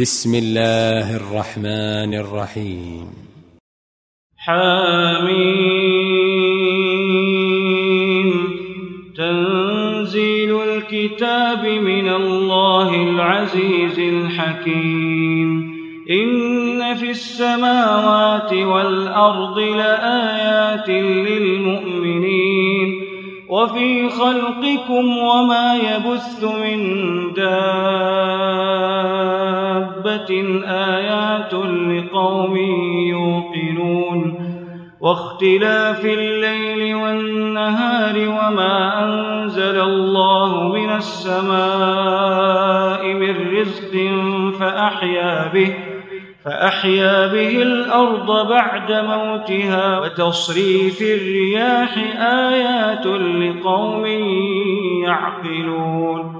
بسم الله الرحمن الرحيم. حميم. تنزيل الكتاب من الله العزيز الحكيم. إن في السماوات والأرض لآيات للمؤمنين. وفي خلقكم وما يبث من دابة آيات لقوم يوقنون واختلاف الليل والنهار وما أنزل الله من السماء من رزق فأحيا به فأحيا به الأرض بعد موتها وتصريف الرياح آيات لقوم يعقلون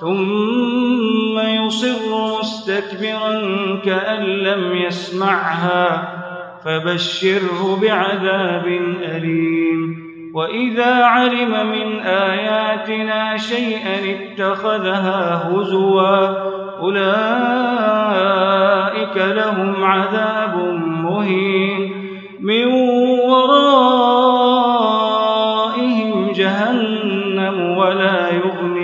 ثم يصر مستكبرا كأن لم يسمعها فبشره بعذاب أليم. وإذا علم من آياتنا شيئا اتخذها هزوا أولئك لهم عذاب مهين. من ورائهم جهنم ولا يغني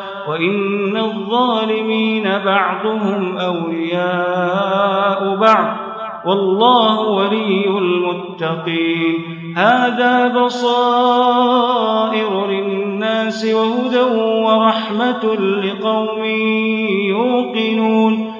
وإن الظالمين بعضهم أولياء بعض والله ولي المتقين. هذا بصائر للناس وهدى ورحمة لقوم يوقنون.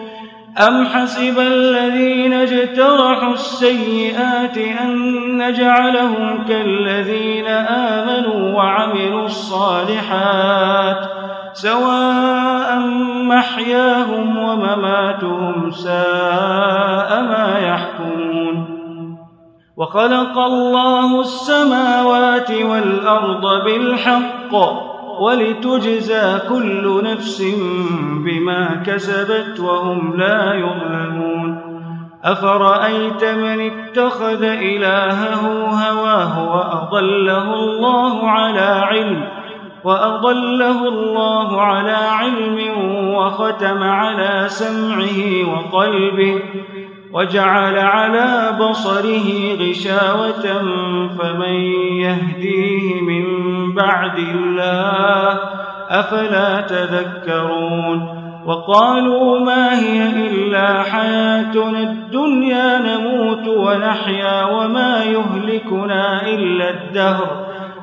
أم حسب الذين اجترحوا السيئات أن نجعلهم كالذين آمنوا وعملوا الصالحات سواء محياهم ومماتهم ساء ما يحكمون. وخلق الله السماوات والأرض بالحق ولتجزى كل نفس بما كسبت وهم لا يظلمون. أفرأيت من اتخذ إلهه هواه وأضله الله على علم وأضله الله على علم وختم على سمعه وقلبه وجعل على بصره غشاوة فمن يهديه من بعد الله أفلا تذكرون وقالوا ما هي إلا حياتنا الدنيا نموت ونحيا وما يهلكنا إلا الدهر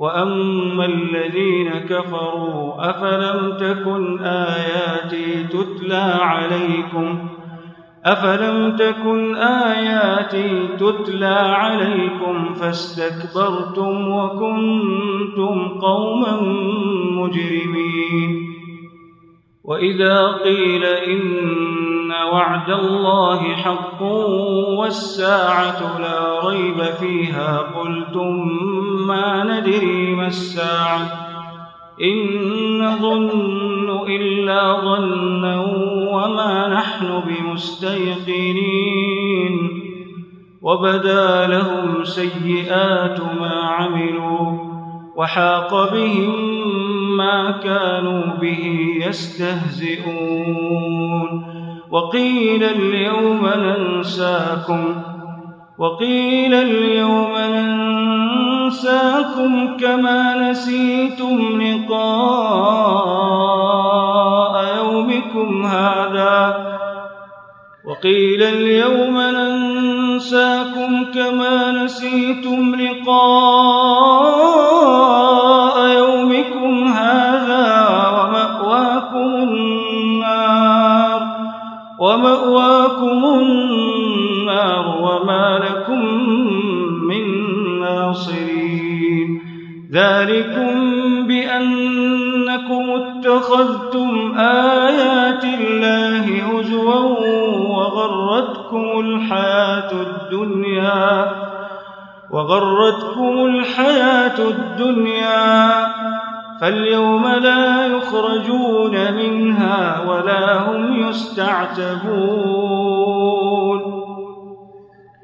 وأما الذين كفروا أفلم تكن آياتي تتلى عليكم أفلم تكن آياتي تتلى عليكم فاستكبرتم وكنتم قوما مجرمين وإذا قيل إن وعد الله حق والساعة لا ريب فيها. قلتم ما ندري ما الساعة. إن نظن إلا ظنا وما نحن بمستيقنين. وبدا لهم سيئات ما عملوا وحاق بهم ما كانوا به يستهزئون. وقيل اليوم ننساكم وقيل اليوم ننساكم كما نسيتم لقاء يومكم هذا وقيل اليوم ننساكم كما نسيتم لقاء اتخذتم آيات الله هزوا وغرتكم الحياة الدنيا وغرتكم الحياة الدنيا فاليوم لا يخرجون منها ولا هم يستعتبون.